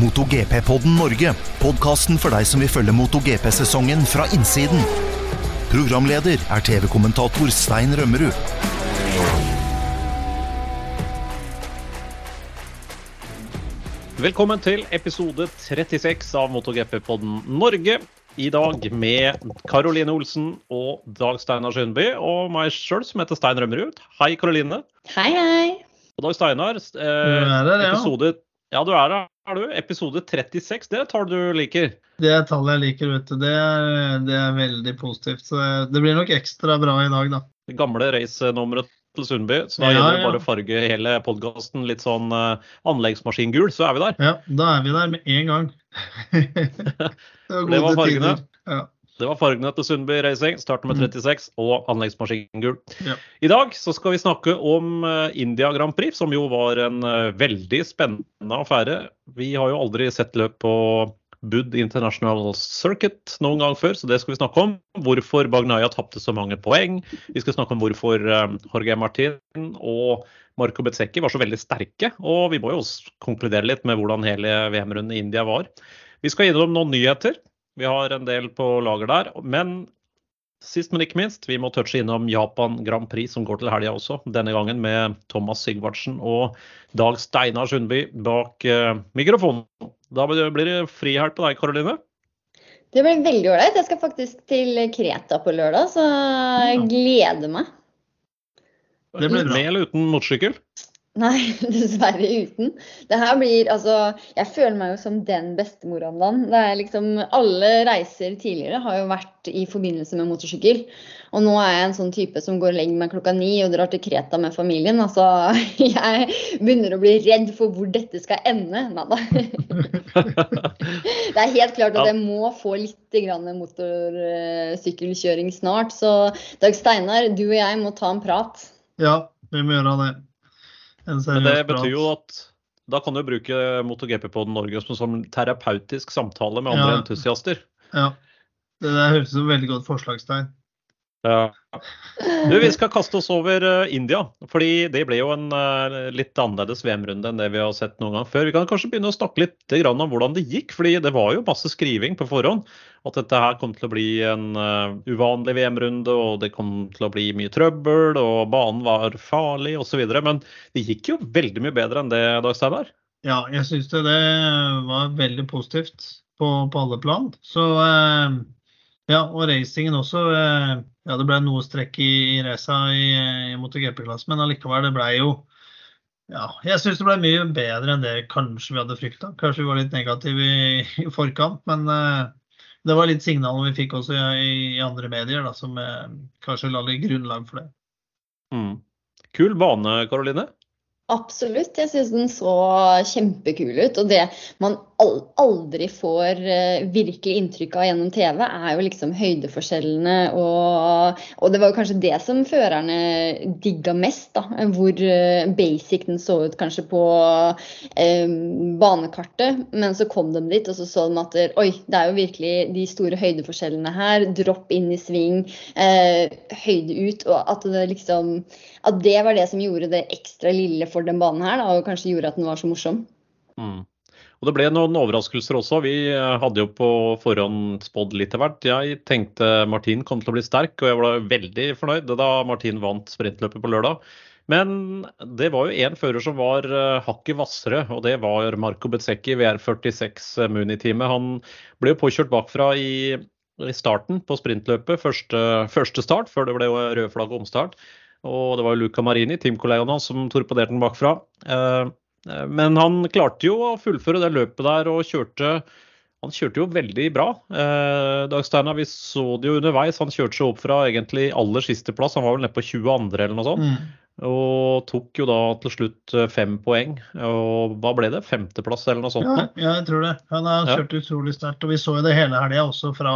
MotoGP-podden Norge. Podkasten for deg som vil følge MotoGP-sesongen fra innsiden. Programleder er TV-kommentator Stein Rømmerud. Velkommen til episode 36 av MotoGP-podden Norge. I dag med Karoline Olsen og Dag Steinar Sundby og meg sjøl som heter Stein Rømmerud. Hei, Karoline. Hei, hei. Og Dag Steinar, eh, det er der, ja. episode Ja, du er der, er du. Episode 36, det tar du liker. Det er tallet jeg liker, vet du. Det er, det er veldig positivt. Så det blir nok ekstra bra i dag, da. Det gamle racenummeret til Sundby. Så da Ja, gjelder det bare å farge hele podkasten litt sånn uh, anleggsmaskingul, så er vi der. Ja, da er vi der med en gang. det Det var fargene. Ja. Det var fargene til Sundby Racing. Starten med 36 og anleggsmaskingul. Ja. I dag så skal vi snakke om eh, India Grand Prix, som jo var en eh, veldig spennende affære. Vi har jo aldri sett løp på Bud International Circuit noen gang før, så det skal vi snakke om. Hvorfor Bagnaya tapte så mange poeng. Vi skal snakke om hvorfor eh, Jorge Martin og Marco Bezzecchi var så veldig sterke. Og vi må jo også konkludere litt med hvordan hele VM-runden i India var. Vi skal innom noen nyheter. Vi har en del på lager der. Men sist, men ikke minst, vi må touche innom Japan Grand Prix, som går til helga også. Denne gangen med Thomas Sigvardsen og Dag Steinar Sundby bak eh, mikrofonen. Da blir det frihelg på deg, Karoline. Det blir veldig ålreit. Jeg skal faktisk til Kreta på lørdag, så jeg gleder meg. Det blir. Med eller uten motorsykkel? Nei, dessverre uten. Det her blir altså Jeg føler meg jo som den bestemora om dagen. Det er liksom Alle reiser tidligere har jo vært i forbindelse med motorsykkel. Og nå er jeg en sånn type som går og legger meg klokka ni og drar til Kreta med familien. Altså, jeg begynner å bli redd for hvor dette skal ende. Nei da. Det er helt klart at jeg må få litt motorsykkelkjøring snart. Så Dag Steinar, du og jeg må ta en prat. ja, vi må gjøre det. En Men det betyr jo at da kan du bruke MotoGP-poden Norge som, som terapeutisk samtale med andre Ja. entusiaster. Ja. Det der høres ut som et veldig godt forslagstegn. Ja. Du, vi skal kaste oss over eh, India. fordi det ble jo en eh, litt annerledes VM-runde enn det vi har sett noen gang før. Vi kan kanskje begynne å snakke litt om hvordan det gikk. fordi det var jo masse skriving på forhånd. At dette her kom til å bli en eh, uvanlig VM-runde, og det kom til å bli mye trøbbel, og banen var farlig osv. Men det gikk jo veldig mye bedre enn det, Dag Steinar. Ja, jeg syns det, det var veldig positivt på, på alle plan. Så eh, ja, og racingen også. Eh, ja, det ble noe strekk i, i raca i, i MotoGP-klassen, men allikevel, det ble jo ja, jeg syns det ble mye bedre enn det kanskje vi hadde frykta. Kanskje vi var litt negative i, i forkant, men det var litt signalene vi fikk også i, i andre medier da, som eh, kanskje la litt grunnlag for det. Mm. Kul bane, Karoline. Absolutt. Jeg syns den så kjempekul ut. Og det man aldri får eh, virkelig inntrykk av gjennom TV, er jo liksom høydeforskjellene. Og, og det var jo kanskje det som førerne digga mest. da, Hvor eh, basic den så ut kanskje på eh, banekartet. Men så kom de dit, og så så de at oi, det er jo virkelig de store høydeforskjellene her. Dropp inn i sving, eh, høyde ut. Og at det liksom at det var det som gjorde det ekstra lille for den banen her, da, og kanskje gjorde at den var så morsom. Mm. Og det ble noen overraskelser også. Vi eh, hadde jo på forhånd spådd litt av hvert. Jeg tenkte Martin kom til å bli sterk, og jeg var veldig fornøyd da Martin vant sprintløpet på lørdag. Men det var jo én fører som var eh, hakket hvassere, og det var Marco Bezzecchi VR46 Muni-teamet. Han ble jo påkjørt bakfra i, starten på sprintløpet, første, første start, før det ble rød flagg omstart. Og det var jo Luca Marini, teamkollegaen hans, som torpederte den bakfra. Eh, eh, Men han klarte jo å fullføre det løpet der og kjørte han kjørte jo veldig bra. Eh, Dag Steinar, vi så det jo underveis. Han kjørte seg opp fra egentlig aller siste plass. Han var vel nede på 22. eller noe sånt. Mm. Og tok jo da til slutt eh, fem poeng. Og hva ble det? Femteplass eller noe sånt? Ja, ja, jeg tror det. Han har Ja. utrolig sterkt. Og vi så jo det hele helga også fra,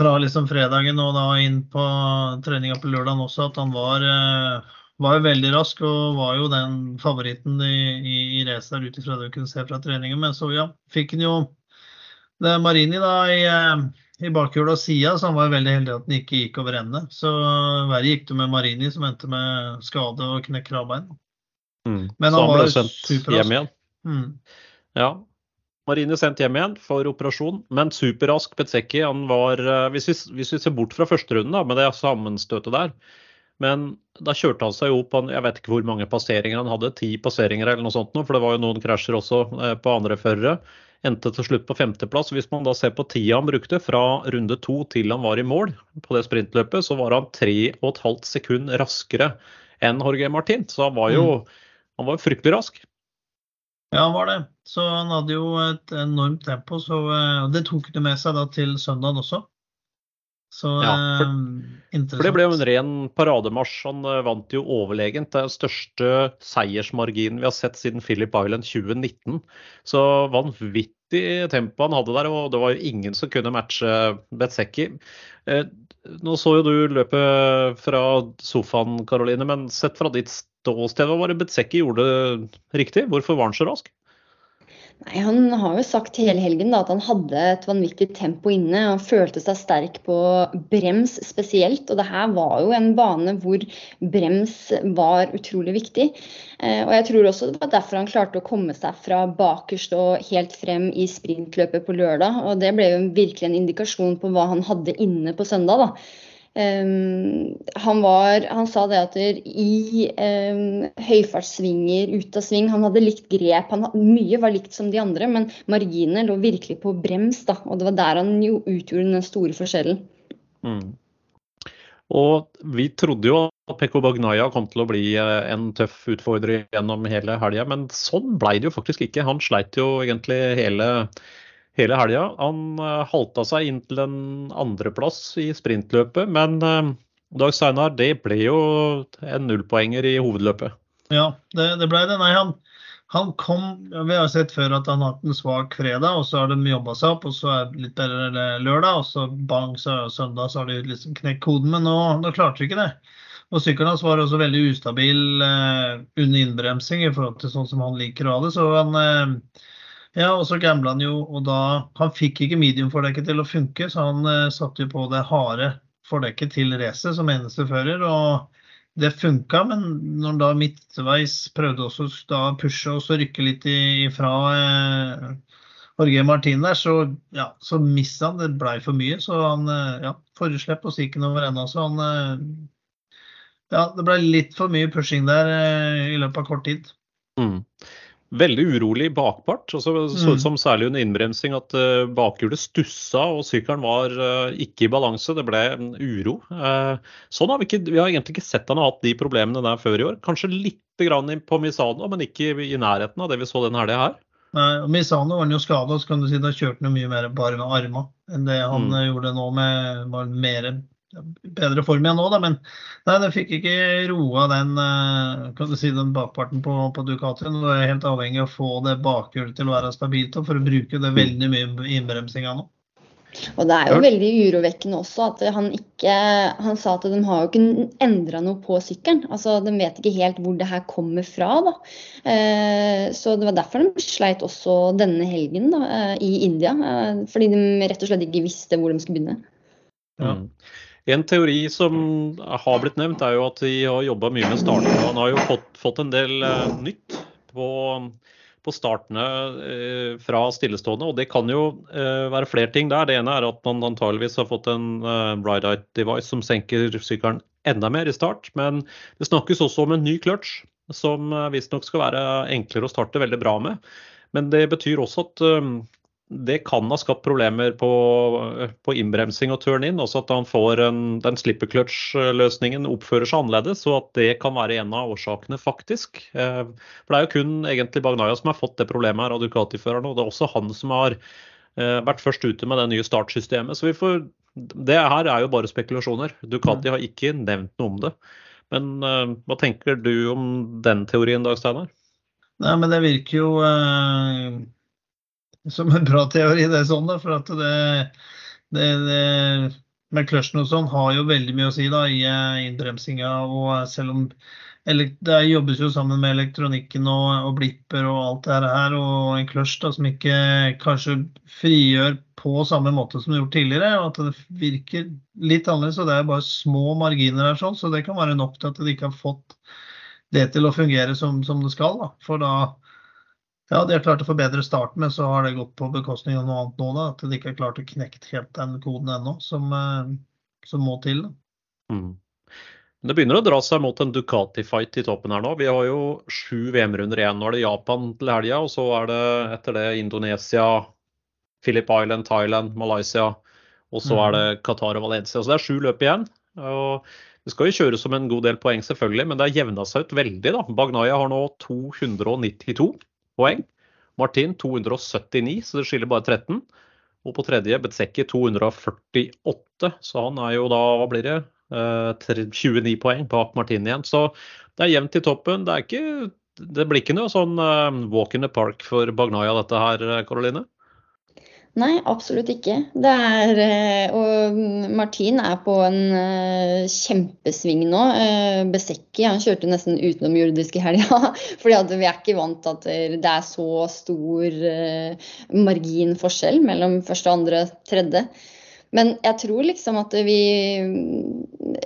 fra liksom fredagen og da inn på treninga på lørdagen også, at han var, eh, var jo veldig rask og var jo den favoritten i, i, i racet der ut ifra det du kunne se fra treningen. Men så ja, fikk han jo det Marini da i, eh, i bakhjulet og sida, så han var veldig heldig at han ikke gikk over ende. Så verre gikk det med Marini, som endte med skade og knekk kravbein. Mm. Men Så han ble sendt hjem igjen. Mm. Ja. Marini sendt hjem igjen for operasjon, men superrask Betseki. Han var, eh, hvis vi, hvis vi ser bort fra førsterunden med det sammenstøtet der, men da kjørte han seg opp jeg vet ikke hvor mange passeringer han hadde, ti passeringer eller noe sånt, for det var jo noen krasjer også eh, på andre førere. Endte til slutt på femteplass. Hvis man da ser på tida han brukte fra runde to til han var i mål på det sprintløpet, så var han tre og et halvt sekund raskere enn Jorge Martin. Så han var jo mm. han var fryktelig rask. Ja, han var det. Så han hadde jo et enormt tempo. Så uh, det tok det med seg da til søndagen også. Så ja, for, interessant. for, det ble jo en ren parademarsj. Han uh, vant jo overlegent. Det er den største seiersmarginen vi har sett siden Philip Island 2019. Så vanvittig tempo han hadde der, og det var jo ingen som kunne matche Betseki. Nå så jo du løpet fra sofaen, Karoline, men sett fra ditt ståsted, hva var det Betseki gjorde riktig? Hvorfor var han så rask? Nei, Han har jo sagt hele helgen da, at han hadde et vanvittig tempo inne. Han følte seg sterk på brems spesielt. Og det her var jo en bane hvor brems var utrolig viktig. Eh, og jeg tror også det var derfor han klarte å komme seg fra bakerst og helt frem i sprintløpet på lørdag. Og det ble jo virkelig en indikasjon på hva han hadde inne på søndag. da. Um, han, var, han, sa det at i um, høyfartssvinger, ut av sving Han hadde likt grep. Han, mye var likt som de andre, men marginene lå virkelig på brems. Da, og det var der han jo utgjorde den store forskjellen. Mm. Og vi trodde jo at Pekko Bagnaya kom til å bli eh, en tøff utfordrer gjennom hele helga, men sånn ble det jo faktisk ikke. Han sleit jo egentlig hele hele helga. Han uh, halta seg inn til en andreplass i sprintløpet, men uh, Dag Steinar, det ble jo en nullpoenger i hovedløpet. Ja, det, det ble det. Nei, han, han kom Vi har sett før at han har hatt en svak fredag, og så har de jobba seg opp, og så er det litt bedre lørdag, og så bang, så søndag så har de liksom knekt koden. Men nå, nå klarte de ikke det. Og sykkelen hans var også veldig ustabil eh, under innbremsing i forhold til sånn som han liker å ha det. Så han eh, ja, og så gambla han jo, og da Han fikk ikke medium-fordekket til å funke, så han eh, satte jo på det harde fordekket til racet som eneste fører. og det funka, men når han da midtveis prøvde også da pushe og så rykke litt ifra eh, Jorge Martin der, så, ja, så mista han. Det blei for mye. Så han eh, ja, foreslepp og stikken over enda. Så han eh, Ja, det blei litt for mye pushing der eh, i løpet av kort tid. Mm veldig urolig bakpart. og så så ut mm. som særlig under innbremsing at uh, bakhjulet stussa og sykkelen var uh, ikke i balanse. Det ble en uro. Uh, sånn har vi, ikke, vi har egentlig ikke sett han har hatt de problemene der før i år. Kanskje litt grann på Misano, men ikke i nærheten av det vi så denne helga her. Nei, Misano var han jo skada, så kan du si da kjørte han mye mer bare med armene enn det han mm. gjorde nå med var mer bedre form igjen nå, da. Men nei, det fikk ikke roa den, eh, kan du si, den bakparten på, på Ducatien. Du er helt avhengig av å få det bakhjulet til å være stabilt for å bruke det veldig mye innbremsinga nå. Og det er jo veldig urovekkende også at han ikke Han sa at de har jo ikke endra noe på sykkelen. Altså, de vet ikke helt hvor det her kommer fra. da. Eh, så det var derfor de sleit også denne helgen da, eh, i India. Eh, fordi de rett og slett ikke visste hvor de skulle begynne. Ja. En teori som har blitt nevnt, er jo at de har jobba mye med starten. Han har jo fått, fått en del uh, nytt på, på startene uh, fra stillestående. Og det kan jo uh, være flere ting der. Det ene er at man antageligvis har fått en uh, Bride device som senker sykkelen enda mer i start. Men det snakkes også om en ny clutch som visstnok skal være enklere å starte veldig bra med. Men det betyr også at det kan ha skapt problemer på, på innbremsing og turn-in. Også at han får en, den slipper clutch-løsningen oppfører seg annerledes. Og at det kan være en av årsakene, faktisk. Eh, for det er jo kun egentlig Bagnaya som har fått det problemet her av Ducati-førerne. Og det er også han som har eh, vært først ute med det nye startsystemet. Så vi får, det her er jo bare spekulasjoner. Ducati har ikke nevnt noe om det. Men uh, hva tenker du om den teorien, Dag Steinar? Nei, men det virker jo som en bra teori, det er sånn, da. For at det, det, det med clutchen og sånn har jo veldig mye å si da, i eh, innbremsinga. Og eh, selv om det jobbes jo sammen med elektronikken og, og blipper og alt det her, og en clutch da, som ikke kanskje frigjør på samme måte som det gjort tidligere. og At det virker litt annerledes. og Det er bare små marginer her, sånn, så det kan være nok til at de ikke har fått det til å fungere som, som det skal. Da. For da Ja, de har klart å forbedre starten, men så har det gått på bekostning av noe annet nå. da, At de ikke har klart å knekke helt den koden ennå, som, eh, som må til. Mm. Det begynner å dra seg mot en Ducati-fight i toppen her nå. Vi har jo sju VM-runder igjen. Nå er det Japan til helga, og så er det etter det Indonesia, Philip Island, Thailand, Malaysia. Og så er det Qatar og Valencia. Så det er sju løp igjen. Og det skal jo kjøres som en god del poeng, selvfølgelig, men det har jevna seg ut veldig. da. Bagnaya har nå 292 poeng. Martin 279, så det skiller bare 13. Og på tredje Betsekki 248, så han er jo da, hva blir det, eh, 29 poeng bak Martin igjen. Så det er jevnt i toppen. Det, er ikke, det blir ikke noe sånn eh, walk in the park for Bagnaya dette her, Karoline? Nei, absolutt ikke. Er, eh, og Martin er på en uh, kjempesving nå. Uh, Besekki han kjørte nesten utenomjordisk i helga. fordi vi er ikke vant til at det er så stor marginforskjell mellom første, andre, tredje. Men jeg tror liksom at vi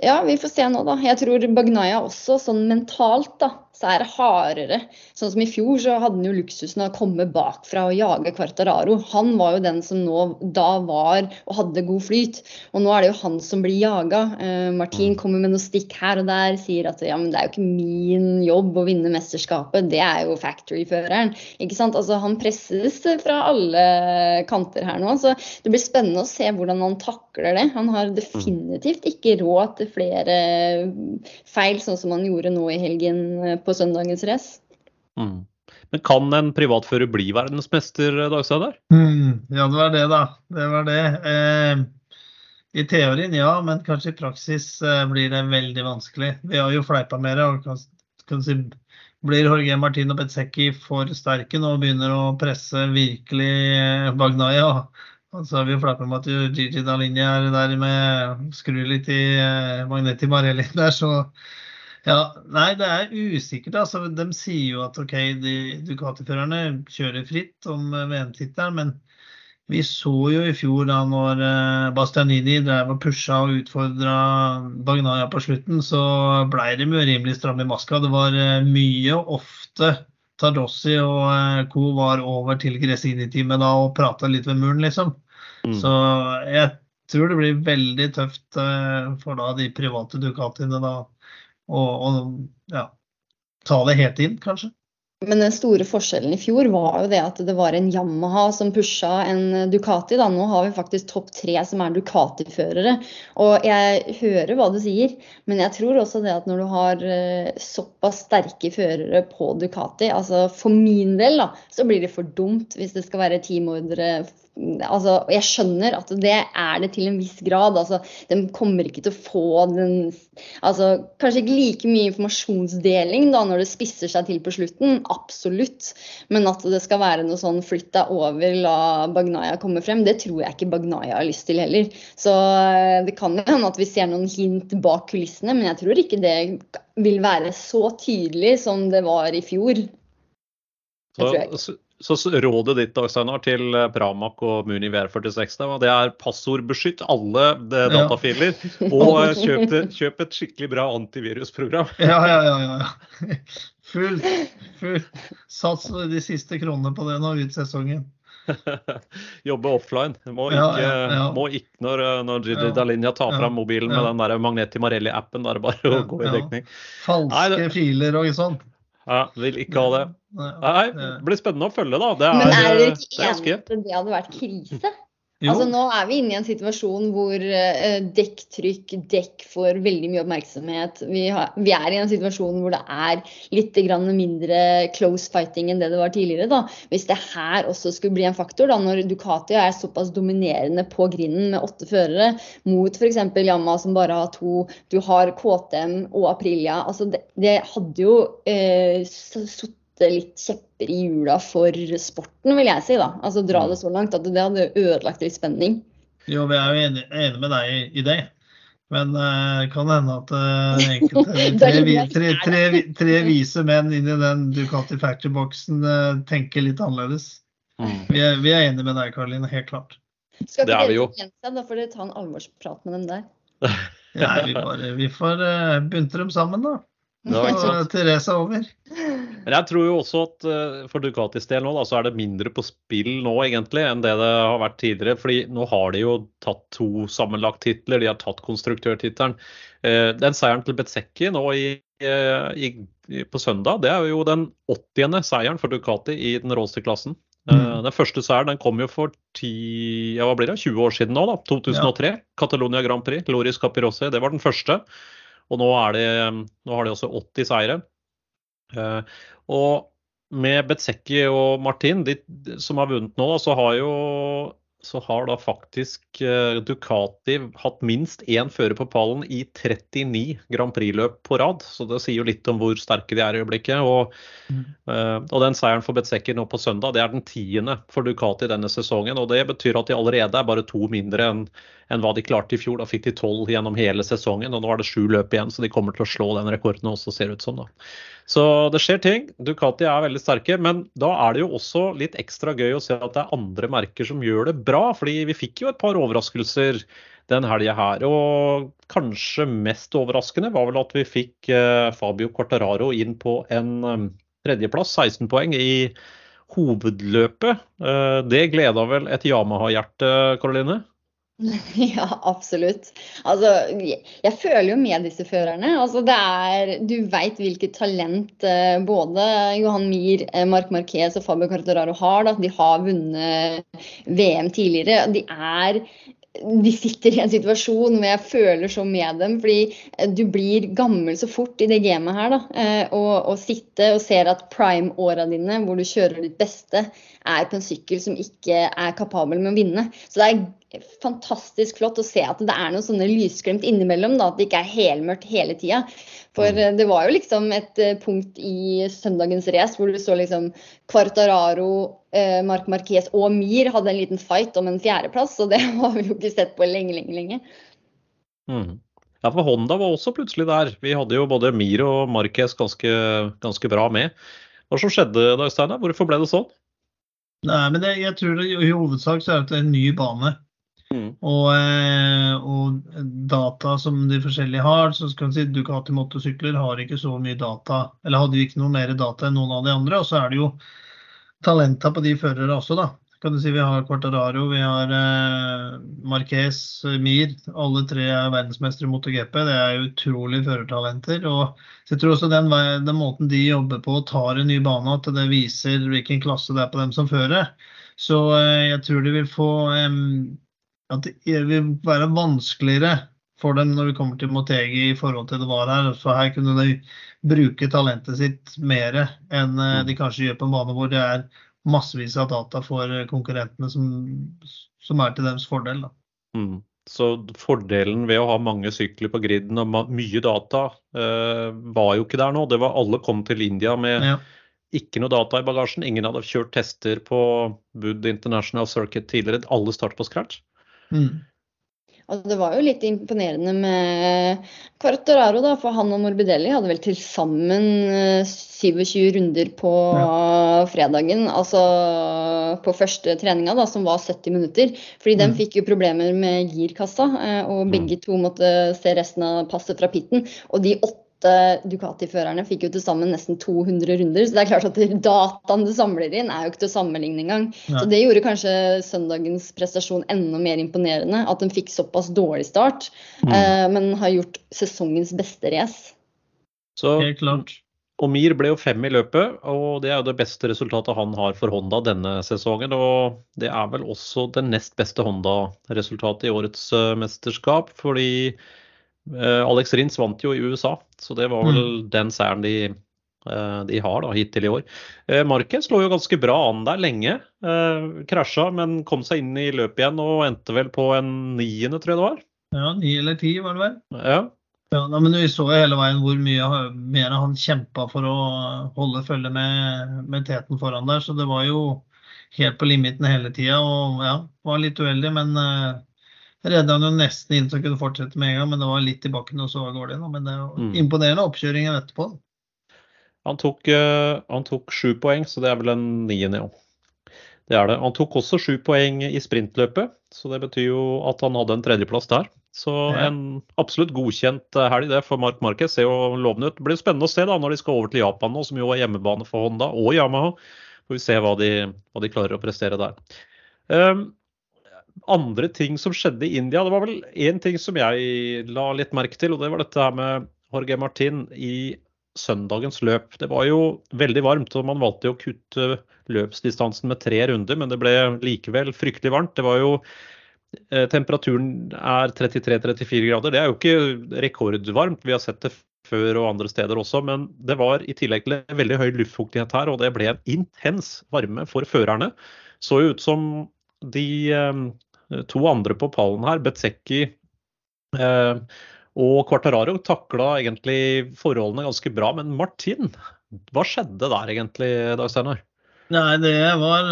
Ja, vi får se nå, da. Jeg tror Bagnaya også, sånn mentalt, da, så er det hardere. Sånn som i fjor, så hadde han jo luksusen av å komme bakfra og jage Quartararo. Han var jo den som nå da var og hadde god flyt. Og nå er det jo han som blir jaga. Eh, Martin kommer med noe stikk her og der, sier at ja, men det er jo ikke min jobb å vinne mesterskapet, det er jo factory-føreren. Ikke sant. Altså han presses fra alle kanter her nå. Så det blir spennende å se hvordan han takler det. Han har definitivt ikke råd til flere feil, sånn som han gjorde nå i helgen på søndagens race. Mm. Men kan en privatfører bli verdensmester, Dagstad? Mm, ja, det var det, da. Det var det. Eh, I teorien ja, men kanskje i praksis eh, blir det veldig vanskelig. Vi har jo fleipa med det. og kan, kan si, Blir Jorge Martino Bezzecchi for sterke nå og begynner å presse virkelig eh, Bagnaya? Og så har vi fleipa med at Gigi Dalinja er der med skru litt i eh, Magnetti Marelli der, så ja, Nei, det er usikkert. altså. De sier jo at OK, Ducati-førerne kjører fritt om VM-tittelen, men vi så jo i fjor da når eh, Bastianini drev og pusha og utfordra Bagnaya på slutten, så blei de jo rimelig stramme i maska. Det var eh, mye og ofte Tadossi og eh, co. var over til Gresini-teamet da og prata litt ved muren, liksom. Mm. Så jeg tror det blir veldig tøft for da de private Ducatiene da og, og ja, ta det helt inn, kanskje. Men den store forskjellen i fjor var jo det at det var en Yamaha som pusha en Ducati. Da. Nå har vi faktisk topp tre som er Ducati-førere. Og jeg hører hva du sier, men jeg tror også det at når du har eh, såpass sterke førere på Ducati, altså for min del, da, så blir det for dumt hvis det skal være teamordre altså, jeg skjønner at det er det til en viss grad. Altså, de kommer ikke til å få den altså, Kanskje ikke like mye informasjonsdeling da, når det spisser seg til på slutten, absolutt. Men at det skal være noe sånn flytt deg over, la Bagnaya komme frem, det tror jeg ikke Bagnaya har lyst til heller. Så eh, det kan hende at vi ser noen hint bak kulissene, men jeg tror ikke det vil være så tydelig som det var i fjor. Så, så rådet ditt Steinar, til eh, Pramac og Muni VR46 det er passordbeskytt alle eh, datafiler. Ja. Og eh, kjøp, kjøp, et skikkelig bra antivirusprogram. Ja, ja, ja. ja. Fullt. full sats de siste kronene på det nå ut sesongen. Jobbe offline. Må ikke, ja, ja, må ikke når, når Gigi Dalinja tar fram mobilen med den der Magneti Marelli-appen. Da er det bare å gå i dekning. Falske Nei, det... filer og sånn. Ja, vil ikke ha det. Nei, det blir spennende å følge, da. Det er, Men er dere ikke enige at det hadde vært krise? Altså Nå er vi inne i en situasjon hvor uh, dekktrykk, dekk får veldig mye oppmerksomhet. Vi, har, vi, er i en situasjon hvor det er litt mindre close fighting enn det det var tidligere. da. Hvis det her også skulle bli en faktor, da, når Ducati er såpass dominerende på grinden med åtte førere, mot f.eks. Yama som bare har to, du har KTM og Aprilia. altså Det, det hadde jo uh, litt kjepper i hjula for sporten, vil jeg si. da. Altså Dra det så langt at det hadde ødelagt litt spenning. Jo, vi er jo enige enige med deg i, i det. Men det uh, kan hende at uh, enkelte tre, tre, tre, tre, vise menn inn i den Ducati Factory-boksen uh, tenker litt annerledes. Mm. Vi, er, vi, er, enige med deg, Karoline. Helt klart. Skal ikke vi jo da får dere ta en alvorsprat med dem der. Nei, vi, bare, vi får uh, bunte dem sammen, da. Ja, ikke sant? Teresa over. Men jeg tror jo også at eh, for Ducatis del nå, da, så er det mindre på spill nå egentlig enn det det har vært tidligere. fordi nå har de jo tatt to sammenlagt titler, de har tatt konstruktørtittelen. Eh, Den seieren til Betsecki nå i, eh, i, i, på søndag, det er jo den 80. seieren for Ducati i den råeste klassen. Eh, Mm. Den første seieren den kom jo for 10, ja, hva blir det, 20 år siden nå, da. 2003. Catalonia Grand Prix, Loris Capirossi. Det var den første. Og nå, det, nå har de også 80 seire. Eh, og med Betsecki og Martin, de som har vunnet nå, så har jo så har da faktisk eh, Ducati hatt minst én fører på pallen i 39 Grand Prix-løp på rad. Så det sier jo litt om hvor sterke de er i øyeblikket. Og, Mm. eh, og den seieren for Bezzecchi nå på søndag, det er den tiende for Ducati denne sesongen. Og det betyr at de allerede er bare to mindre enn en hva de klarte i fjor. Da fikk de tolv gjennom hele sesongen, og nå er det sju løp igjen, så de kommer til å slå den rekorden også, ser det ut som. da. Så det skjer ting. Ducati er veldig sterke, men da er det jo også litt ekstra gøy å se at det er andre merker som gjør det bra. fordi vi fikk jo et par overraskelser den helga her. Og kanskje mest overraskende var vel at vi fikk eh, Fabio Quartararo inn på en eh, tredjeplass, 16 poeng, i hovedløpet. Eh, det gleda vel et Yamaha-hjerte, Karoline? Ja, absolutt. Altså, jeg, føler jo med disse førerne. Altså, det er, du veit hvilket talent eh, både Johan Mir, eh, Marc Marquez og Fabio Carteraro har. Da. De har vunnet VM tidligere. De er de sitter i en situasjon hvor jeg føler så med dem. Fordi eh, du blir gammel så fort i det gamet her. da, eh, Og, og sitte og ser at prime-åra dine, hvor du kjører ditt beste, er på en sykkel som ikke er kapabel med å vinne. Så det er fantastisk flott å se at det er noen sånne lysglimt innimellom. Da, at det ikke er helmørkt hele tida. For eh, det var jo liksom et eh, punkt i søndagens race hvor du så liksom Quartararo, eh, Marc Marquez og Mir hadde en liten fight om en fjerdeplass. Og det har vi jo ikke sett på lenge, lenge, lenge. Mm. Ja, for Honda var også plutselig der. Vi hadde jo både Mir og Marquez ganske, ganske bra med. Hva som skjedde da, Steinar? Hvorfor ble det sånn? Nei, men det, jeg tror det, i hovedsak så er det en ny bane. Mhm. Og, eh, og data som de forskjellige har, så skal man si Ducati motorsykler har ikke så mye data, eller hadde ikke noe mer data enn noen av de andre. Og så er det jo talenta på de førere også, da. Kan du si Vi har Quartararo, vi har eh, Marquez, Mir. Alle tre er verdensmestere i MotoGP. Det er utrolig førertalenter. og Jeg tror også den, den måten de jobber på og tar en ny bane, at det viser hvilken klasse det er på dem som fører. Så eh, jeg tror de vil få em, at det vil være vanskeligere for dem når vi kommer til Motegi i forhold til det var her. Så her kunne de bruke talentet sitt mer enn eh, de kanskje gjør på en bane hvor det er massevis av data for konkurrentene som, som er til deres fordel. Mhm. Så fordelen ved å ha mange sykler på griden og mye data eh, var jo ikke der nå. Det var Alle kom til India med Ja. ikke noe data i bagasjen. Ingen hadde kjørt tester på Bud International Circuit tidligere. Alle startet på scratch. Mm. Altså, det var jo litt imponerende med Quartararo, da, for han og Morbidelli hadde vel til sammen eh, 27 runder på fredagen. Altså på første treninga, da, som var 70 minutter. Fordi de Mm. fikk jo problemer med girkassa, eh, og begge to måtte se resten av passet fra pitten. Og de åtte Ducati-førerne fikk jo til sammen nesten 200 runder, så det er klart at dataen du samler inn, er jo ikke til å sammenligne engang. Ja. Så det gjorde kanskje søndagens prestasjon enda mer imponerende. At den fikk såpass dårlig start, Mm. eh, men har gjort sesongens beste race. Så Helt klart. Omir ble jo fem i løpet, og det er jo det beste resultatet han har for Honda denne sesongen. Og det er vel også det nest beste Honda-resultatet i årets eh, mesterskap, fordi eh, Alex Rins vant jo i USA, så det var vel den seieren de, eh, de har da, hittil i år. Eh, Marquez lå jo ganske bra an der lenge. Eh, krasja, men kom seg inn i løpet igjen og endte vel på en niende, tror jeg det var. Ja, Ni eller ti, var det vel? Ja. Ja, men Vi så jo hele veien hvor mye mer han kjempa for å holde følge med, med teten foran der. Så det var jo helt på limiten hele tida. Og ja, var litt uheldig, men uh, redda han jo nesten inn så han kunne fortsette med en gang. Men det var litt i bakken og så av gårde. nå, Men det er Mm. imponerende oppkjøringen etterpå. Han tok, eh, han tok sju poeng, så det er vel en niende, ja. Det er det. Han tok også sju poeng i sprintløpet, så det betyr jo at han hadde en tredjeplass der. Så Ja. en absolutt godkjent eh, helg det for Mark Marquez. Ser jo lovende ut. Det blir spennende å se da når de skal over til Japan nå, som jo er hjemmebane for Honda og Yamaha. Får vi se hva de, hva de klarer å prestere der. Um, andre ting som skjedde i India, det var vel én ting som jeg la litt merke til, og det var dette her med Jorge Martin i søndagens løp. Det var jo veldig varmt, og man valgte jo å kutte løpsdistansen med tre runder, men det ble likevel fryktelig varmt. Det var jo eh, Temperaturen er 33-34 grader. Det er jo ikke rekordvarmt, vi har sett det før og andre steder også, men det var i tillegg til veldig høy luftfuktighet her, og det ble en intens varme for førerne. Så jo ut som de eh, to andre på pallen her, Betsecki eh, og Quartararo, takla egentlig forholdene ganske bra. Men Martin, hva skjedde der egentlig, Dag Steinar? Nei, det var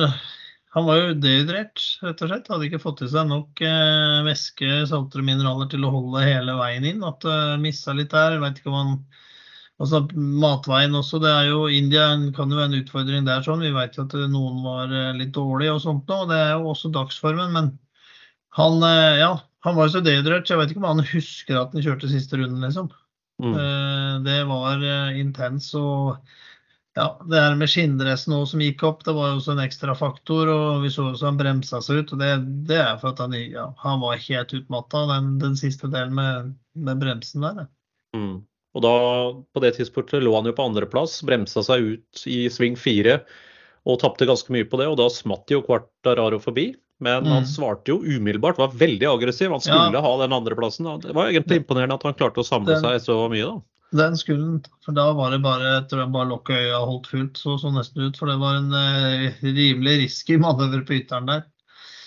Han var jo dehydrert, rett og slett. Hadde ikke fått i seg nok eh, væske, salter og mineraler til å holde hele veien inn. At uh, missa litt der. Veit ikke om han Altså Matveien også. det er jo India kan jo være en utfordring der. sånn, Vi vet jo at eh, noen var eh, litt dårlige og sånt og Det er jo også dagsformen. Men han, eh, ja, han var jo så dehydrert, så jeg vet ikke om han husker at han kjørte siste runden, liksom. Mm. Eh, Det var eh, intens. og ja, Det her med skinndressen òg som gikk opp, det var jo også en ekstra faktor. og Vi så også han bremsa seg ut. og Det, det er for at han, ja, han var helt utmatta den, den siste delen med, med bremsen der. Mm. Og da, på det tidspunktet lå han jo på andreplass, bremsa seg ut i sving fire og tapte ganske mye på det. Og da smatt jo Quartararo forbi. Men han Mm. svarte jo umiddelbart, var veldig aggressiv. Han skulle Ja. ha den andreplassen. Det var egentlig imponerende at han klarte å samle Den- seg så mye, da. Den skulle han, for da var det bare etter bare lukka øya holdt fullt. Så så nesten ut, for det var en eh, rimelig risky manøver på ytteren der.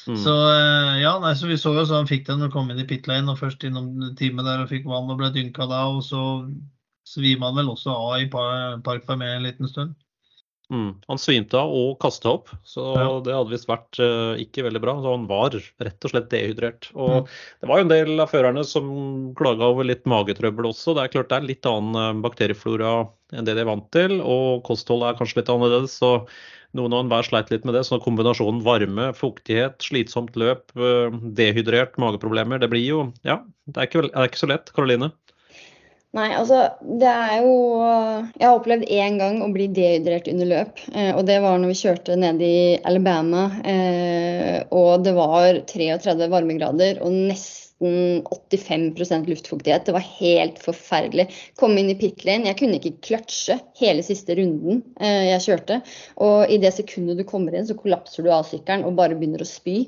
Mm. Så eh, ja, nei, så vi så jo så han fikk den og han kom inn i pit lane og først innom teamet der og fikk vann og ble dynka da. Og så svima han vel også av i par, Park Fermé en liten stund. Mm. Han svimte av og kasta opp, så Ja. det hadde visst vært uh, ikke veldig bra. Så han var rett og slett dehydrert. Og Mm. det var jo en del av førerne som klaga over litt magetrøbbel også. Det er klart det er litt annen eh, bakterieflora enn det de er vant til, og kostholdet er kanskje litt annerledes. så noen og enhver sleit litt med det. Så kombinasjonen varme, fuktighet, slitsomt løp, eh, dehydrert, mageproblemer, det blir jo Ja, det er ikke, det er ikke så lett. Karoline? Nei, altså det er jo Jeg har opplevd én gang å bli dehydrert under løp. Eh, og det var når vi kjørte ned i Alabama. Eh, og det var 33 varmegrader og nesten 85% luftfuktighet. Det var helt forferdelig. Kom inn i pit lane. Jeg kunne ikke kløtsje hele siste runden eh, jeg kjørte. Og i det sekundet du kommer inn, så kollapser du av sykkelen og bare begynner å spy.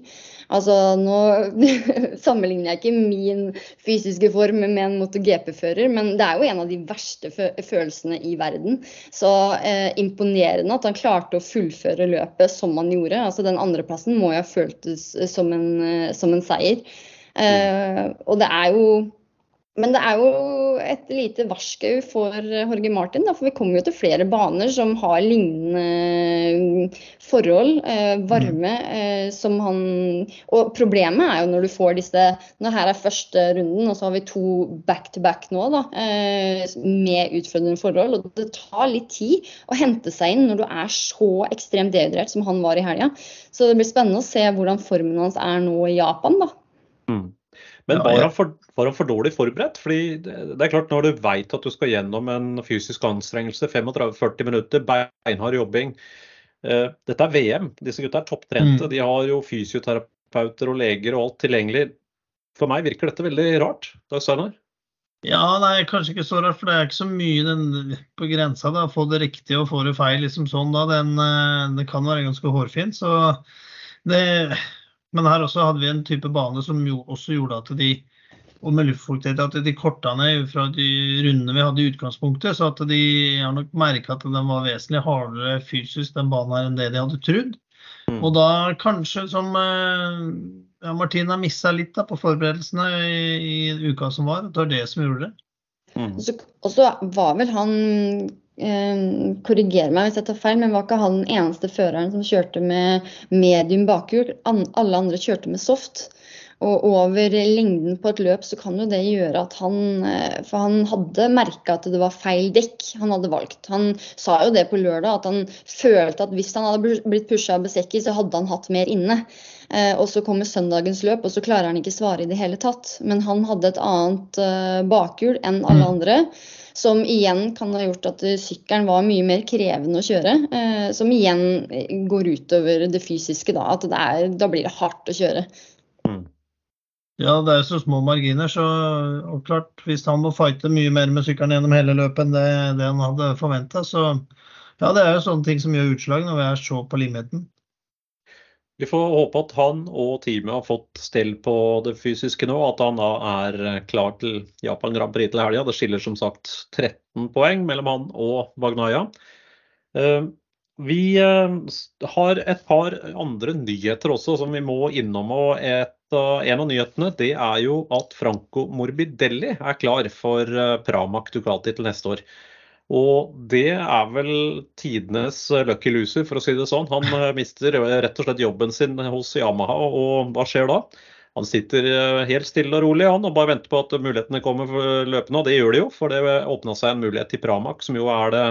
Altså, nå sammenligner jeg ikke min fysiske form med en MotoGP-fører, men det er jo en av de verste følelsene i verden. Så eh, imponerende at han klarte å fullføre løpet som han gjorde. Altså, den andreplassen må jo ha føltes som en, eh, som en seier. Eh, og det er jo men det er jo et lite varsku for Jorge Martin. Da, for vi kommer jo til flere baner som har lignende forhold. Eh, varme eh, som han Og problemet er jo når du får disse Når her er første runden, og så har vi to back-to-back nå, da, eh, med utfordrende forhold. Og det tar litt tid å hente seg inn når du er så ekstremt dehydrert som han var i helga. Så det blir spennende å se hvordan formen hans er nå i Japan, da. Mm. Men var han, for, var han for dårlig forberedt? Fordi det, det er klart Når du vet at du skal gjennom en fysisk anstrengelse, 35-40 minutter, beinhard jobbing eh, Dette er VM. Disse gutta er topptrente. Mm. De har jo fysioterapeuter og leger og alt tilgjengelig. For meg virker dette veldig rart. Dag Steinar? Ja, nei, kanskje ikke så rart, for det er ikke så mye den, på grensa. da, Få det riktig og få det feil, liksom sånn da, den, den det kan være ganske hårfint. så det, Men her også hadde vi en type bane som jo også gjorde at de og med luftfuktighet at de korta ned fra de rundene vi hadde i utgangspunktet. Så at de har nok merka at den var vesentlig hardere fysisk, den banen her, enn det de hadde trodd. Mm. Og da kanskje som eh, ja, Martin har missa litt da, på forberedelsene i, i uka som var. at Det var det som gjorde det. Mm. Og så, var vel han Korriger meg hvis jeg tar feil, men var ikke han den eneste føreren som kjørte med medium bakhjul? Alle andre kjørte med soft. Og over lengden på et løp så kan jo det gjøre at han eh, For han hadde merka at det var feil dekk han hadde valgt. Han sa jo det på lørdag, at han følte at hvis han hadde blitt pusha av Besekki, så hadde han hatt mer inne. Eh, og så kommer søndagens løp, og så klarer han ikke svare i det hele tatt. Men han hadde et annet eh, bakhjul enn alle mm. andre. Som igjen kan ha gjort at sykkelen var mye mer krevende å kjøre. som igjen går utover det fysiske, da. At er, da blir det hardt å kjøre. Ja, det er jo så små marginer, så og klart, hvis han må fighte mye mer med sykkelen gjennom hele løpet enn det, det han hadde forventa, så ja, det er jo sånne ting som gjør utslag når vi er så på limheten. Vi får håpe at han og teamet har fått stell på det fysiske nå, at han da er klar til Japan Grand Prix til helga. Det skiller som sagt 13 poeng mellom han og Bagnaya. Eh, vi eh, har et par andre nyheter også som vi må innom. og et en av nyhetene det er jo at Franco Morbidelli er klar for eh, Pramac Ducati til neste år. Og det er vel tidenes eh, lucky loser, for å si det sånn. Han eh, mister rett og slett jobben sin hos Yamaha, og hva skjer da? Han sitter helt stille og rolig han, og bare venter på at mulighetene kommer løpende. Og det gjør de jo, for det åpna seg en mulighet til Pramac, som jo er det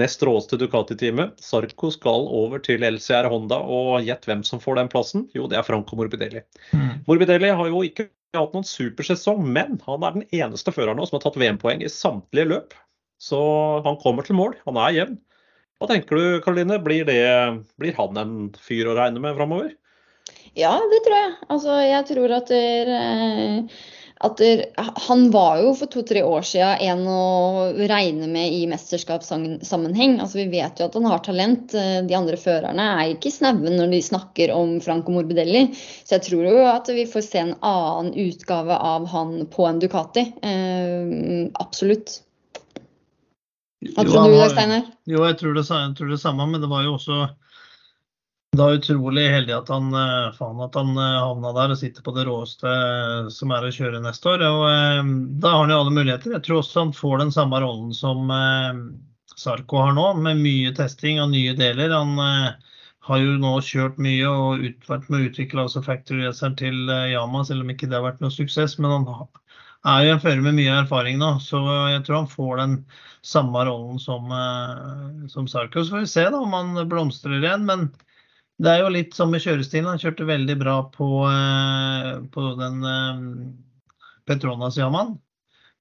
nest råeste Ducati-teamet. Sarko skal over til LCR Honda, og gjett hvem som får den plassen? Jo, det er Franco Morbidelli. Mm. Morbidelli har jo ikke hatt noen supersesong, men han er den eneste føreren nå som har tatt VM-poeng i samtlige løp. Så han kommer til mål. Han er jevn. Hva tenker du, Karoline? Blir, blir han en fyr å regne med framover? Ja, det tror jeg. Altså, jeg tror at der, eh, at der, han var jo for to-tre år siden en å regne med i mesterskapssammenheng. Altså, vi vet jo at han har talent. De andre førerne er ikke snaue når de snakker om Franco Morbidelli. Så jeg tror jo at vi får se en annen utgave av han på en Ducati. Eh, absolutt. Hva tror du, Steinar? Jo, jeg tror det, jeg tror det samme, men det var jo også er utrolig heldig at han, eh, faen, at han eh, havna der og sitter på det råeste eh, som er å kjøre neste år. Og, da har han jo alle muligheter. Jeg tror også han får den samme rollen som Sarko har nå, med mye testing av nye deler. Han har jo nå kjørt mye og ut, vært med å utvikle altså factory-raceren til Yama, selv om ikke det har vært noe suksess. Men han er jo en fører med mye erfaring nå, så jeg tror han får den samme rollen som, som Sarko. Så får vi se da om han blomstrer igjen. men det er jo litt som med kjørestilen. Han kjørte veldig bra på, eh, på den eh, Petronas Yaman.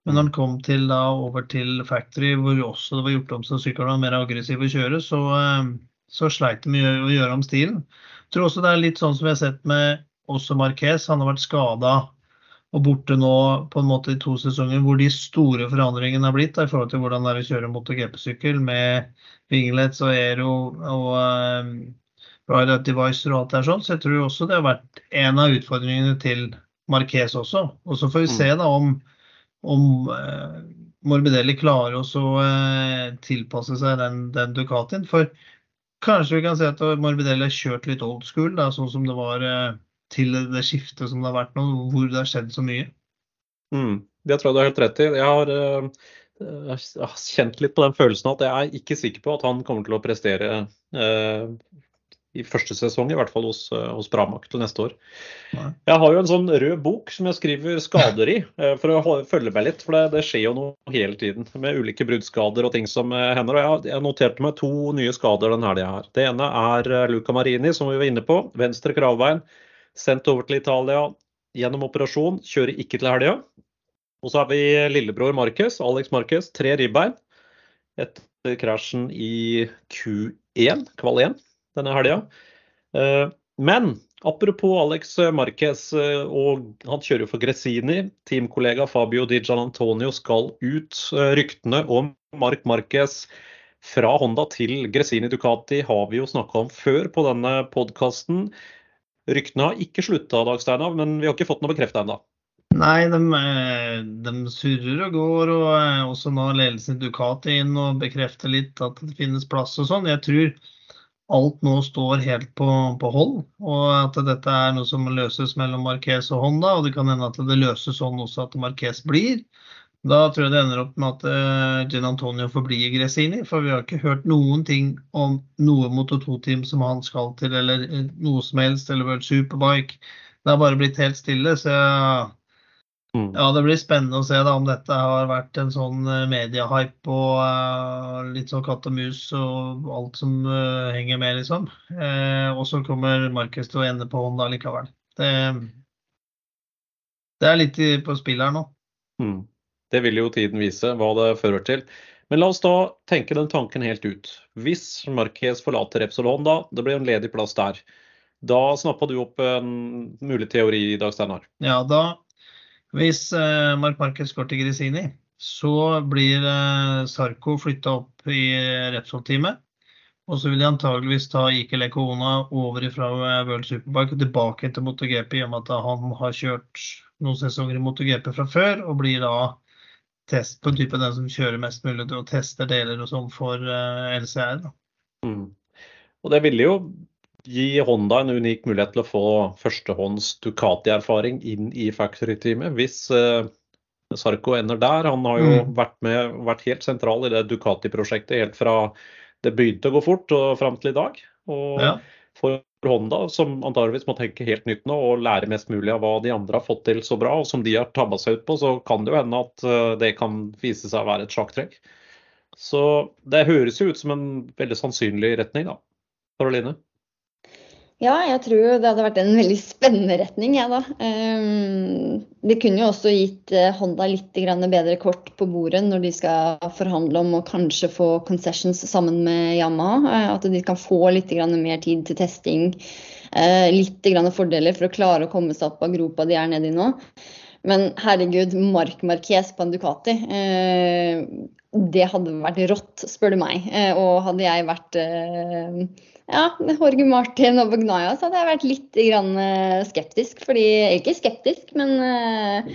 Men når han kom til, da, over til Factory, hvor også det var gjort om så sykkelen var mer aggressiv å kjøre, så, eh, så sleit de mye å gjøre om stilen. Jeg tror også det er litt sånn som vi har sett med også Marquez. Han har vært skada og borte nå på en måte i to sesonger, hvor de store forandringene har blitt da, i forhold til hvordan det er å kjøre MotoGP-sykkel med vinglets og aero og Right Device og alt det sånn. Så jeg tror også det har vært en av utfordringene til Marquez også. Og så får vi se mm. da om, om uh, Morbidelli klarer å uh, tilpasse seg den, den, Ducatien. For kanskje vi kan se at Morbidelli har kjørt litt old school, da, sånn som det var eh, til det skiftet som det har vært nå, hvor det har skjedd så mye. Mm, det tror jeg du har helt rett i. Jeg har, jeg har, kjent litt på den følelsen at jeg er ikke sikker på at han kommer til å prestere eh, i første sesong, i hvert fall hos, eh, hos Bramak til neste år. Nei. Jeg har jo en sånn rød bok som jeg skriver skader i, eh, for å følge meg litt. For det, det, skjer jo noe hele tiden med ulike bruddskader og ting som eh, hender. og Jeg, jeg noterte meg to nye skader den helga her. Det ene er Luca Marini, som vi var inne på. Venstre kravbein. Sendt over til Italia gjennom operasjon. Kjører ikke til helga. Og så har vi lillebror Marcus, Alex Marcus, tre ribbein etter krasjen i Q1, kval 1 denne helga. Eh, men apropos Alex Marquez, eh, og han kjører jo for Gresini. Teamkollega Fabio Di Gian Antonio skal ut. Eh, ryktene om Mark Marquez fra Honda til Gresini Ducati har vi jo snakka om før på denne podkasten. Ryktene har ikke slutta, Dag Steinar, men vi har ikke fått noe bekrefta ennå. Nei, de, de, surrer og går. og Også nå ledelsen i Ducati inn og bekrefter litt at det finnes plass og sånn. Jeg tror alt nå står helt på, på, hold, og at dette er noe som løses mellom Marquez og Honda. Og det kan hende at det løses sånn også at Marquez blir. Da tror jeg det ender opp med at uh, Gin Antonio får bli i Gresini, for vi har ikke hørt noen ting om noe Moto 2-team som han skal til, eller uh, noe som helst, eller World Superbike. det har bare blitt helt stille. Så Mm. ja, det blir spennende å se da om dette har vært en sånn eh, mediehype og uh, litt sånn katt og mus og alt som uh, henger med, liksom. Uh, og så kommer Markus til å ende på Honda likevel. Det, det er litt på spill her nå. Mm. Det vil jo tiden vise hva det fører til. Men la oss da tenke den tanken helt ut. Hvis Marquez forlater Repsolon, da, det blir en ledig plass der. Da snappa du opp en mulig teori i dag, Steinar. Ja, da Hvis eh, Mark Marquez går til Grisini, så blir eh, Sarko flytta opp i Repsol-teamet. Og så vil de antageligvis ta Ike Lekona over fra eh, World Superbike og tilbake til MotoGP, i og med at han har kjørt noen sesonger i MotoGP fra før, og blir da test på typen type den som kjører mest mulig og tester deler og sånn for eh, LCR. Mm. Og det ville jo gi Honda en unik mulighet til å få førstehånds Ducati-erfaring inn i factory-teamet, hvis uh, Sarko ender der. Han har jo Mm. vært med, vært helt sentral i det Ducati-prosjektet helt fra det begynte å gå fort og fram til i dag. Og Ja. for Honda, som antageligvis må tenke helt nytt nå og lære mest mulig av hva de andre har fått til så bra, og som de har tabba seg ut på, så kan det jo hende at eh, det kan vise seg å være et sjakktrekk. Så det høres jo ut som en veldig sannsynlig retning, da. Karoline? Ja, jeg tror det hadde vært en veldig spennende retning, jeg da. Ehm, det kunne jo også gitt eh, Honda litt grann bedre kort på bordet når de skal forhandle om å kanskje få concessions sammen med Yamaha. eh, At de kan få litt mer tid til testing. eh, Litt fordeler for å klare å komme seg opp av gropa de er nedi nå. Men herregud, Mark Marquez på en Ducati. Eh, det hadde vært rått, spør du meg. Eh, og hadde jeg vært eh, ja, med Jorge Martin og Bagnaya så hadde jeg vært litt grann, eh, skeptisk. Fordi, ikke skeptisk, men eh,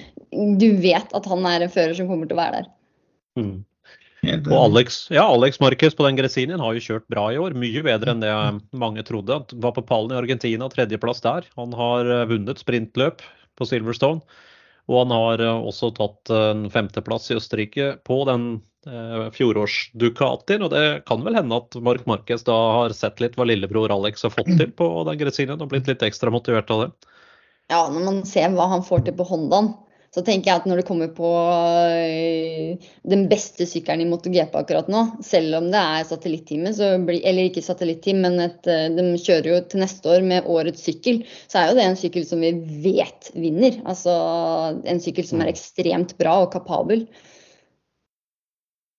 du vet at han er en fører som kommer til å være der. Mm. Og. Alex, ja, Alex Marquez på den Gresinien har jo kjørt bra i år. Mye bedre enn det mange trodde. Han var på pallen i Argentina, tredjeplass der. Han har eh, vunnet sprintløp på Silverstone. Og han har også tatt en femteplass i Østerrike på den eh, fjorårs Ducatien. Og det kan vel hende at Mark Marquez da har sett litt hva lillebror Alex har fått til på den Gresinien, og blitt litt ekstra motivert av det. Ja, når man ser hva han får til på Hondaen, så tenker jeg at når det kommer på øh, den beste sykkelen i MotoGP akkurat nå, selv om det er blir, eller ikke satellitteam, men et, øh, de kjører jo til neste år med årets sykkel, så er jo det en sykkel som vi vet vinner. Altså en sykkel som er ekstremt bra og kapabel.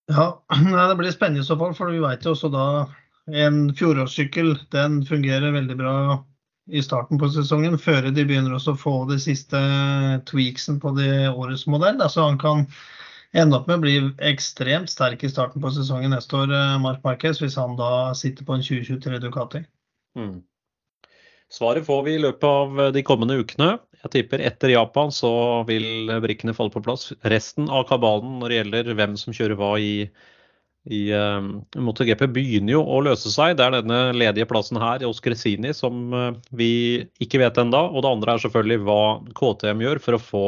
Ja, det blir spennende i så fall, for vi vet jo også da en fjorårssykkel den fungerer veldig bra i starten på sesongen, før de begynner også å få de siste tweaksen på de årets modell. Altså han kan ende opp med å bli ekstremt sterk i starten på sesongen neste år, eh, Mark Marquez, hvis han da sitter på en 2023 Ducati. Mm. Svaret får vi i løpet av de kommende ukene. Jeg tipper etter Japan så vil brikkene falle på plass. Resten av kabalen når det gjelder hvem som kjører hva i, i um, MotoGP begynner jo å løse seg. Det er denne ledige plassen her i Cresini som uh, vi ikke vet ennå. Og det andre er selvfølgelig hva KTM gjør for å få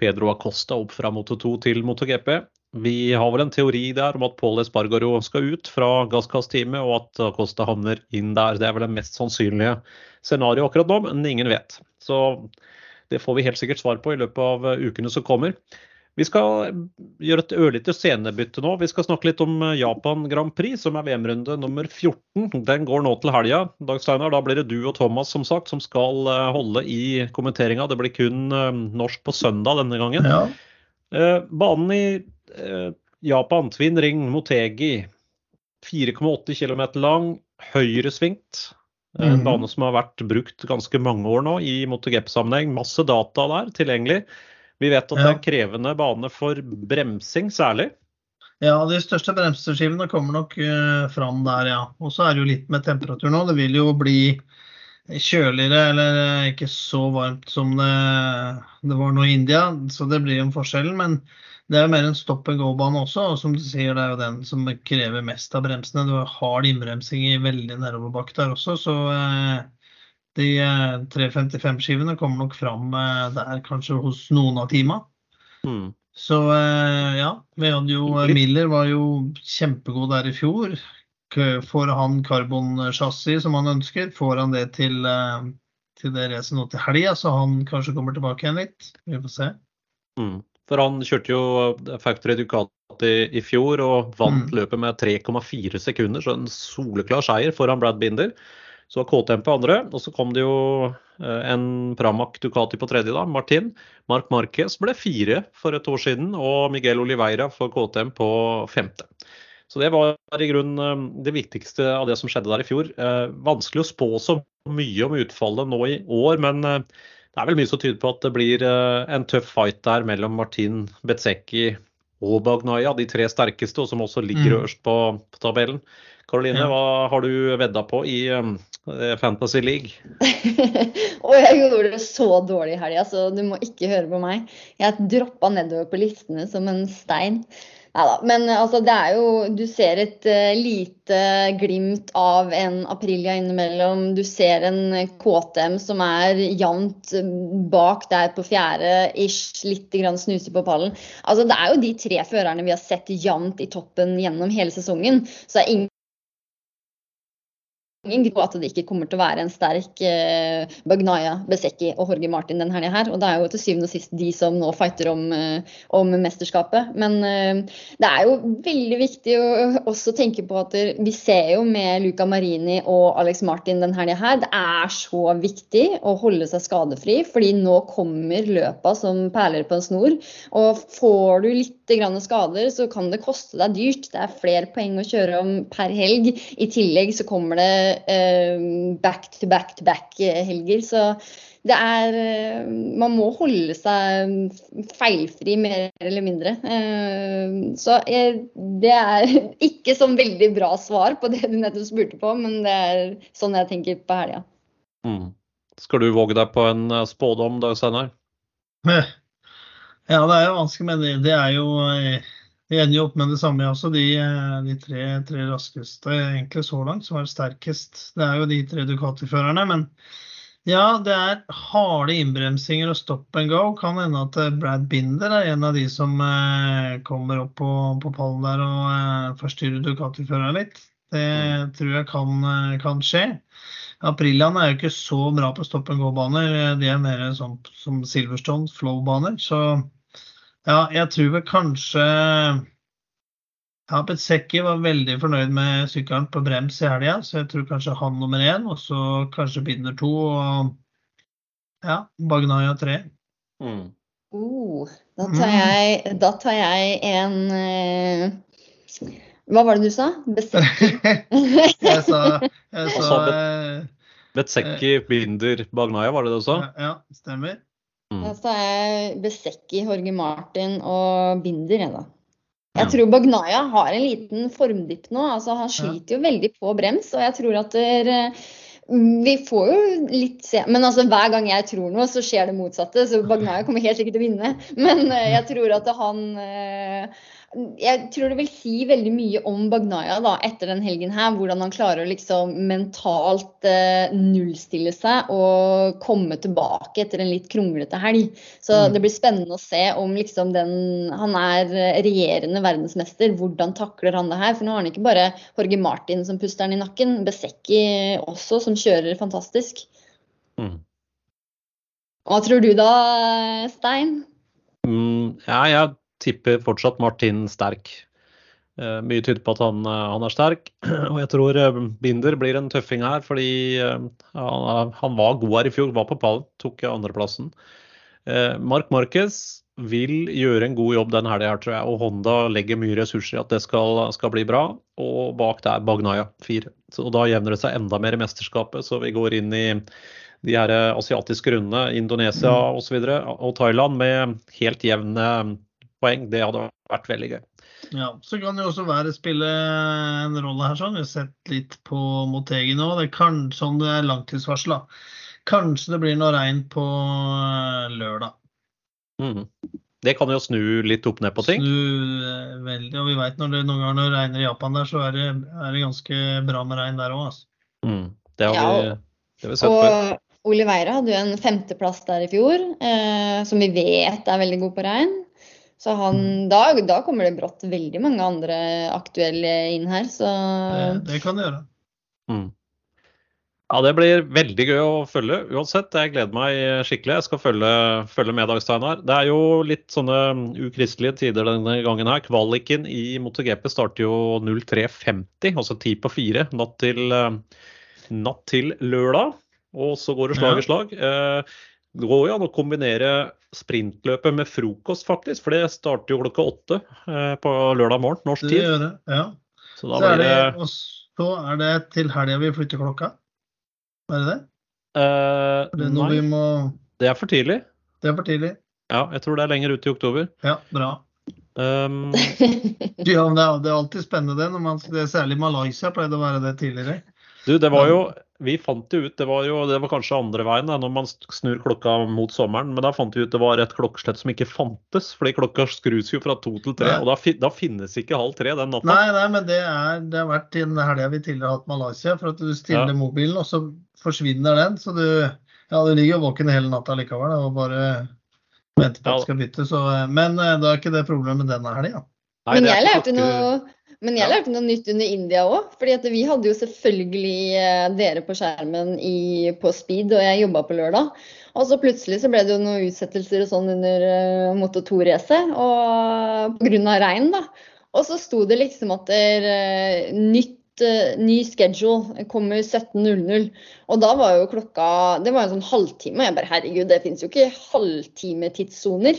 Pedro Acosta opp fra Moto2 til MotoGP. Vi har vel en teori der om at Paul Espargaro skal ut fra gasskastteamet, og at Acosta havner inn der. Det er vel det mest sannsynlige scenarioet akkurat nå, men ingen vet. Så det får vi helt sikkert svar på i løpet av ukene som kommer. Vi skal gjøre et ørlite scenebytte nå. Vi skal snakke litt om Japan Grand Prix, som er VM-runde nummer 14. Den går nå til helga. Dag Steinar, da blir det du og Thomas som sagt som skal holde i kommenteringa. Det blir kun norsk på søndag denne gangen. Ja. Eh, banen i eh, Japan, Twin Ring Motegi, 4,8 km lang, høyresvingt. En Mhm. bane som har vært brukt ganske mange år nå i MotoGP-sammenheng. Masse data der tilgjengelig. Vi vet at det er en krevende bane for bremsing særlig. Ja, de største bremseskivene kommer nok eh, fram der, ja. Og så er det jo litt med temperatur nå. Det vil jo bli kjøligere eller eh, ikke så varmt som det, det var nå i India, så det blir jo en forskjell. Men det er jo mer en stop and go-bane også, og som du sier, det er jo den som krever mest av bremsene. Du har hard innbremsing i veldig nedoverbakke der også, så eh, de eh, 355-skivene kommer nok fram eh, der kanskje hos noen av teama. Mm. Så eh, ja, vi hadde jo Miller var jo kjempegod der i fjor. Får han karbonsjassi som han ønsker, får han det til, eh, til det racet nå til helga, så han kanskje kommer tilbake igjen litt. Vi får se. Mm. For han kjørte jo Factory Ducati i fjor og vant Mm. løpet med 3,4 sekunder, så en soleklar seier foran Brad Binder. Så var KTM på andre, og så kom det jo eh, en Pramac Ducati på tredje, da, Martin. Marc Marquez ble fire for et år siden, og Miguel Oliveira for KTM på femte. Så det var i grunnen eh, det viktigste av det som skjedde der i fjor. Eh, vanskelig å spå så mye om utfallet nå i år, men det er vel mye som tyder på at det blir eh, en tøff fight der mellom Martin Bezzecchi og Bagnaia, de tre sterkeste, og som også ligger Mm. øverst på, på tabellen. Karoline, Ja. hva har du vedda på i eh, Fantasy League? Og jeg gjorde det så dårlig i helga, så du må ikke høre på meg. Jeg droppa nedover på listene som en stein. Neida. Men altså, det er jo Du ser et eh, lite glimt av en Aprilia innimellom. Du ser en KTM som er jevnt eh, bak der på fjerde, ish, litt grann snuser på pallen. Altså, det er jo de tre førerne vi har sett jevnt i toppen gjennom hele sesongen. Så det er ingen grunn at det ikke kommer til å være en sterk eh, Bagnaya, Besekki og Jorge Martin den helga her. Og det er jo til syvende og sist de som nå fighter om, eh, om mesterskapet. Men eh, det er jo veldig viktig å også tenke på at vi ser jo med Luca Marini og Alex Martin den helga her, det er så viktig å holde seg skadefri, fordi nå kommer løpa som perler på en snor. Og får du litt skader, så kan det koste deg dyrt. Det er flere poeng å kjøre om per helg. I tillegg så kommer det back to back to back-helger. Så det er eh, Man må holde seg feilfri, mer eller mindre. Eh, så jeg, det er ikke sånn veldig bra svar på det du nettopp spurte på, men det er sånn jeg tenker på helga. Mm. Skal du våge deg på en eh, spådom, Dag Steinar? Ja, det er jo vanskelig, men det, det er jo Vi ender jo opp med det samme, jeg også. De, eh, de tre, tre raskeste egentlig så langt som er sterkest. Det er jo de tre Ducati-førerne. Men ja, det er harde innbremsinger og stop and go. Kan hende at eh, Brad Binder er en av de som eh, kommer opp på, på pallen der og eh, forstyrrer Ducati-føreren litt. Det tror jeg kan, eh, kan skje. Aprilian er jo ikke så bra på stop and go-baner. De er mer sånn som Silverstone, flow-baner. Så ja, jeg tror vel kanskje ja, Bezzecchi var veldig fornøyd med sykkelen på brems i helga, så jeg tror kanskje han nummer én, og så kanskje Binder to og ja, Bagnaya tre. Mm. Uh, da, tar jeg, da tar jeg en eh, Hva var det du sa? Besekki? jeg sa, jeg sa så eh, Bezzecchi, Binder, Bagnaya, var det det du sa? ja, ja, stemmer. Mm. Da tar jeg Besekki, Jorge Martin og Binder, jeg, da. Ja. Jeg tror Bagnaya har en liten formdipp nå. altså Han Ja. sliter jo veldig på brems, og jeg tror at der, vi får jo litt se Men altså, hver gang jeg tror noe, så skjer det motsatte. Så Bagnaya kommer helt sikkert til å vinne. Men eh, jeg tror at han eh, Jeg tror det vil si veldig mye om Bagnaya da, etter den helgen her. Hvordan han klarer å liksom mentalt eh, nullstille seg og komme tilbake etter en litt kronglete helg. Så Mm. det blir spennende å se om liksom den Han er regjerende verdensmester. Hvordan takler han det her? For nå har han ikke bare Jorge Martin som puster han i nakken. Besekki også, som kjører fantastisk. Mm. Hva tror du da, Stein? Mm, ja, jeg tipper fortsatt Martin sterk. Eh, mye tyder på at han, eh, han er sterk. Og jeg tror eh, Binder blir en tøffing her, fordi han, han var god her i fjor. Var på pallen, tok andreplassen. Mark Marquez vil gjøre en god jobb den helga tror jeg. Og Honda legger mye ressurser i at det skal, skal bli bra. Og bak der Bagnaya fire. Så, og da jevner det seg enda mer i mesterskapet, så vi går inn i de her asiatiske rundene, Indonesia osv. Og, så og Thailand med helt jevne poeng. Det hadde vært veldig gøy. Ja, Så kan det jo også være spille en rolle her. sånn. Vi har sett litt på Motegi nå. Det kan, sånn det er langtidsvarsla. Kanskje det blir noe regn på eh, lørdag. Mm. Det kan jo snu litt opp ned på ting. Snu eh, veldig. Og vi vet når det noen ganger når det regner i Japan der, så er det, er det ganske bra med regn der òg. Altså. Mm. Det har Ja, vi, det har vi sett før. Og Oliveira hadde jo en femteplass der i fjor, eh, som vi vet er veldig god på regn. Så han, da, da kommer det brått veldig mange andre aktuelle inn her. Så Det, det kan det gjøre. Mm. Ja, Det blir veldig gøy å følge uansett. Jeg gleder meg skikkelig. Jeg skal følge, følge med, Dag Steinar. Det er jo litt sånne ukristelige tider denne gangen her. Kvaliken i MotoGP starter jo 03.50, altså ti på fire, natt til, natt til lørdag. Og så går det slag i slag. Eh, det går jo an å kombinere sprintløpet med frokost, faktisk. For det starter jo klokka åtte eh, på lørdag morgen, norsk tid. Det gjør det, ja. Så Så er det, det og så er det til helga vi flytter klokka. Er det det? eh, Er nei, vi må det er for tidlig. Det er for tidlig. Ja, jeg tror det er lenger ut i oktober. Ja, bra. Um, Ja, men det det er alltid spennende det, når man, det er særlig Malaysia pleide å være det tidligere. du, det var jo Vi fant jo ut Det var jo det var kanskje andre veien da, når man snur klokka mot sommeren, men da fant vi ut det var et klokkeslett som ikke fantes. Fordi klokka skrus jo fra to til tre, Nei. og da, da finnes ikke halv tre den natta. Nei, nei, men det, er, det har vært i den helga vi tidligere har hatt Malaysia, for at du stiller Ja. mobilen, og så forsvinner den. Så du, ja, du ligger jo våken hele natta likevel da, og bare venter på at Ja. skal bytte. Så, men eh, da er ikke det problemet denne helga. Men jeg lærte noe men jeg lærte noe nytt under India òg. fordi vi hadde jo selvfølgelig eh, dere på skjermen i, på speed, og jeg jobba på lørdag. Og så plutselig så ble det jo noen utsettelser og sånn under uh, Moto 2-racet pga. regn. da. Og så sto det liksom at det er eh, nytt ny schedule kommer 17.00. Og da var jo klokka Det var en sånn halvtime. Og jeg bare herregud, det finnes jo ikke halvtimetidssoner.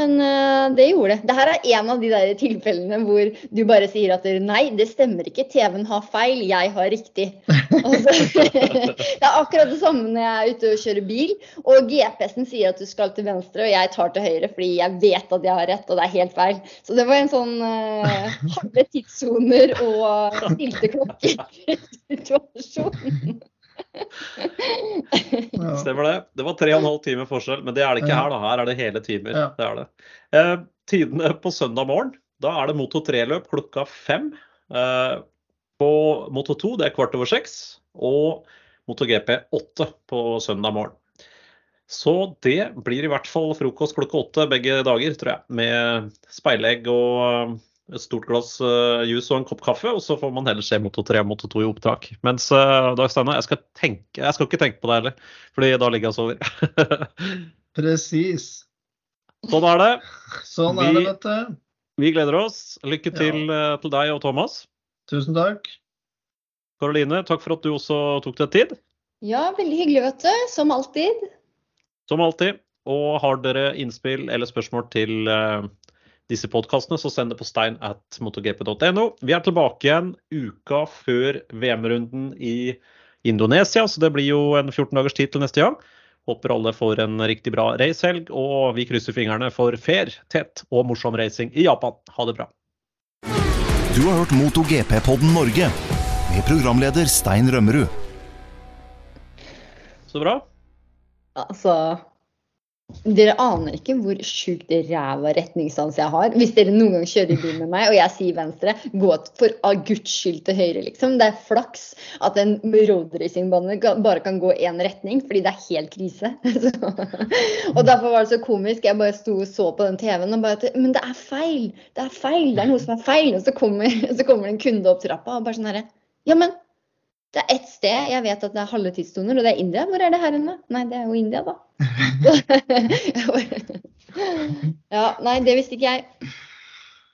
Men uh, det gjorde det. Dette er en av de der tilfellene hvor du bare sier at nei, det stemmer ikke. TV-en har feil, jeg har riktig. Altså, det er akkurat det samme når jeg er ute og kjører bil, og GPS-en sier at du skal til venstre, og jeg tar til høyre fordi jeg vet at jeg har rett, og det er helt feil. Så det var en sånn uh, harde tidssoner og stilte klokker-situasjon. Ja. Stemmer det. Det var tre og en halv time forskjell, men det er det ikke her. da. Her er det hele timer. Ja. Det er det. Eh, tidene på søndag morgen, da er det Moto 3-løp klokka fem. Eh, på Moto 2 det er kvart over seks, og Moto GP åtte på søndag morgen. Så det blir i hvert fall frokost klokka åtte begge dager, tror jeg. Med speilegg og et stort glass uh, juice og en kopp kaffe, og så får man heller se Moto 3 og Moto 2 i opptak. Mens uh, Dag Steinar, jeg jeg skal ikke tenke på det heller, fordi da ligger jeg og sover. Presis. sånn er det. Sånn er det, vet du. Vi gleder oss. Lykke til ja. til deg og Thomas. Tusen takk. Karoline, takk for at du også tok deg tid. Ja, veldig hyggelig, vet du. Som alltid. Som alltid. Og har dere innspill eller spørsmål til eh, disse podkastene, så send det på stein at motogp.no. Vi er tilbake igjen uka før VM-runden i Indonesia, så det blir jo en 14 dagers tid til neste gang. Håper alle får en riktig bra racehelg, og vi krysser fingrene for fair, tett og morsom racing i Japan. Ha det bra. Du har hørt MotoGP-podden Norge med programleder Stein Rømmerud. Så bra. Altså Dere aner ikke hvor sjukt ræva retningssans jeg har. Hvis dere noen gang kjører i bil med meg og jeg sier venstre, gå for av guds skyld til høyre, liksom. Det er flaks at en roadracingbane bare kan gå én retning, fordi det er helt krise. Så, og derfor var det så komisk. Jeg bare sto og så på den TV-en og bare Men det er feil! Det er feil! Det er noe som er feil! Og så kommer, så kommer det en kunde opp trappa og bare sånn herre Ja, men det er ett sted jeg vet at det er halve tidssoner, og det er India. Hvor er det her henne? Nei, det er jo India, da. ja, nei, det visste ikke jeg.